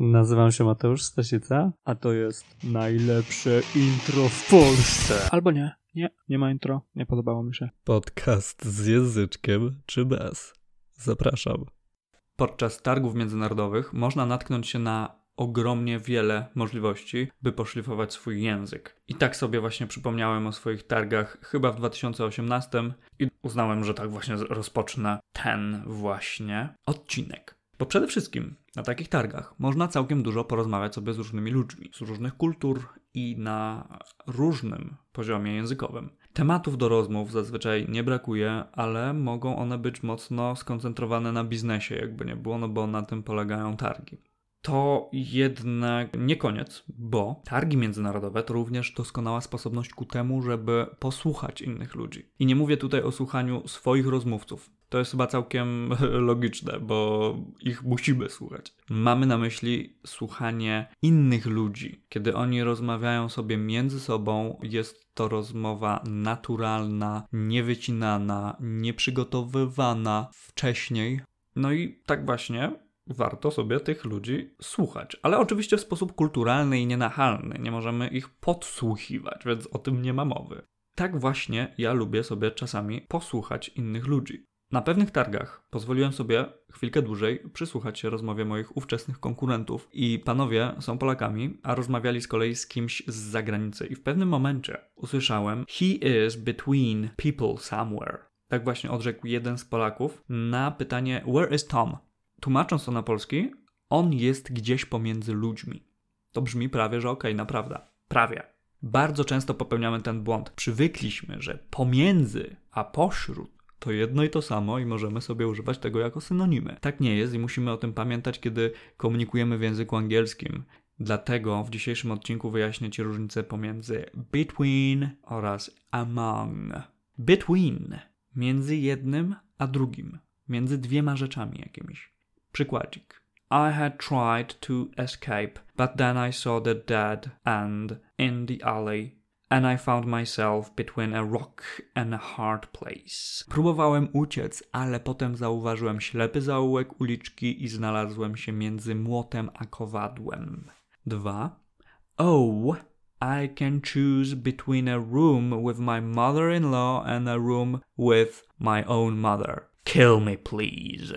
Nazywam się Mateusz Stasica, a to jest najlepsze intro w Polsce. Albo nie, nie, nie ma intro, nie podobało mi się. Podcast z języczkiem czy bez? Zapraszam. Podczas targów międzynarodowych można natknąć się na ogromnie wiele możliwości, by poszlifować swój język. I tak sobie właśnie przypomniałem o swoich targach chyba w 2018 i uznałem, że tak właśnie rozpocznę ten właśnie odcinek. Bo przede wszystkim na takich targach można całkiem dużo porozmawiać sobie z różnymi ludźmi, z różnych kultur i na różnym poziomie językowym. Tematów do rozmów zazwyczaj nie brakuje, ale mogą one być mocno skoncentrowane na biznesie, jakby nie było, no bo na tym polegają targi. To jednak nie koniec, bo targi międzynarodowe to również doskonała sposobność ku temu, żeby posłuchać innych ludzi. I nie mówię tutaj o słuchaniu swoich rozmówców. To jest chyba całkiem logiczne, bo ich musimy słuchać. Mamy na myśli słuchanie innych ludzi. Kiedy oni rozmawiają sobie między sobą, jest to rozmowa naturalna, niewycinana, nieprzygotowywana wcześniej. No i tak właśnie warto sobie tych ludzi słuchać. Ale oczywiście w sposób kulturalny i nienachalny. Nie możemy ich podsłuchiwać, więc o tym nie ma mowy. Tak właśnie ja lubię sobie czasami posłuchać innych ludzi. Na pewnych targach pozwoliłem sobie chwilkę dłużej przysłuchać się rozmowie moich ówczesnych konkurentów i panowie są Polakami, a rozmawiali z kolei z kimś z zagranicy i w pewnym momencie usłyszałem He is between people somewhere. Tak właśnie odrzekł jeden z Polaków na pytanie Where is Tom? Tłumacząc to na polski, on jest gdzieś pomiędzy ludźmi. To brzmi prawie, że okej, okay, naprawdę. Prawie. Bardzo często popełniamy ten błąd. Przywykliśmy, że pomiędzy, a pośród to jedno i to samo i możemy sobie używać tego jako synonimy. Tak nie jest i musimy o tym pamiętać, kiedy komunikujemy w języku angielskim. Dlatego w dzisiejszym odcinku wyjaśnię Ci różnicę pomiędzy between oraz among. Between między jednym a drugim, między dwiema rzeczami jakimiś. Przykładzik. I had tried to escape, but then I saw the dead end in the alley and I found myself between a rock and a hard place. Próbowałem uciec, ale potem zauważyłem ślepy zaułek uliczki i znalazłem się między młotem a kowadłem. 2. Oh, I can choose between a room with my mother-in-law and a room with my own mother. Kill me, please.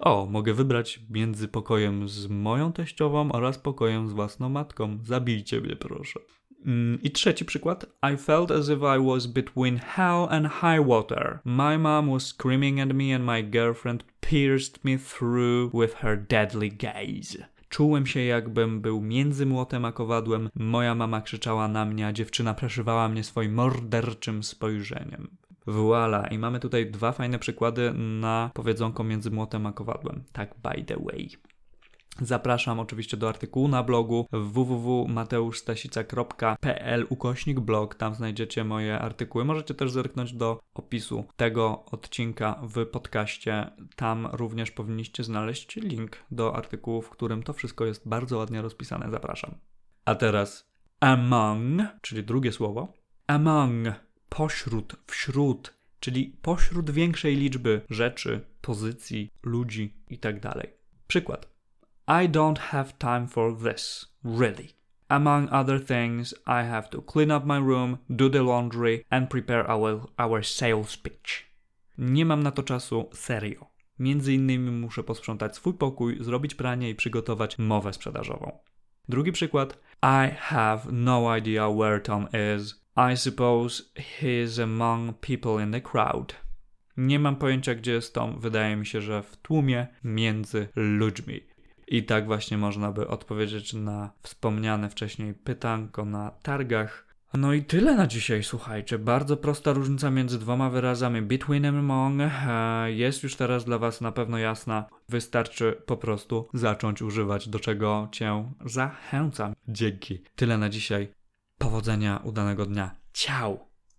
O, mogę wybrać między pokojem z moją teściową oraz pokojem z własną matką. Zabijcie mnie, proszę. Mm, I trzeci przykład. I felt as if I was between hell and high water. My mom was screaming at me and my girlfriend pierced me through with her deadly gaze. Czułem się jakbym był między młotem a kowadłem. Moja mama krzyczała na mnie, a dziewczyna przeszywała mnie swoim morderczym spojrzeniem. Voila. I mamy tutaj dwa fajne przykłady na powiedzonko między młotem a kowadłem. Tak by the way. Zapraszam oczywiście do artykułu na blogu www.mateuszstasica.pl ukośnik blog, tam znajdziecie moje artykuły. Możecie też zerknąć do opisu tego odcinka w podcaście. Tam również powinniście znaleźć link do artykułu, w którym to wszystko jest bardzo ładnie rozpisane. Zapraszam. A teraz among, czyli drugie słowo. Among, pośród, wśród, czyli pośród większej liczby rzeczy, pozycji, ludzi itd. Przykład. I don't have time for this, really. Among other things, I have to clean up my room, do the laundry and prepare our, our sales pitch. Nie mam na to czasu serio. Między innymi muszę posprzątać swój pokój, zrobić pranie i przygotować mowę sprzedażową. Drugi przykład. I have no idea where Tom is. I suppose he's among people in the crowd. Nie mam pojęcia, gdzie jest Tom. Wydaje mi się, że w tłumie między ludźmi. I tak właśnie można by odpowiedzieć na wspomniane wcześniej pytanko na targach. No i tyle na dzisiaj, słuchajcie. Bardzo prosta różnica między dwoma wyrazami between and among e, jest już teraz dla Was na pewno jasna. Wystarczy po prostu zacząć używać, do czego Cię zachęcam. Dzięki. Tyle na dzisiaj. Powodzenia, udanego dnia. Ciao!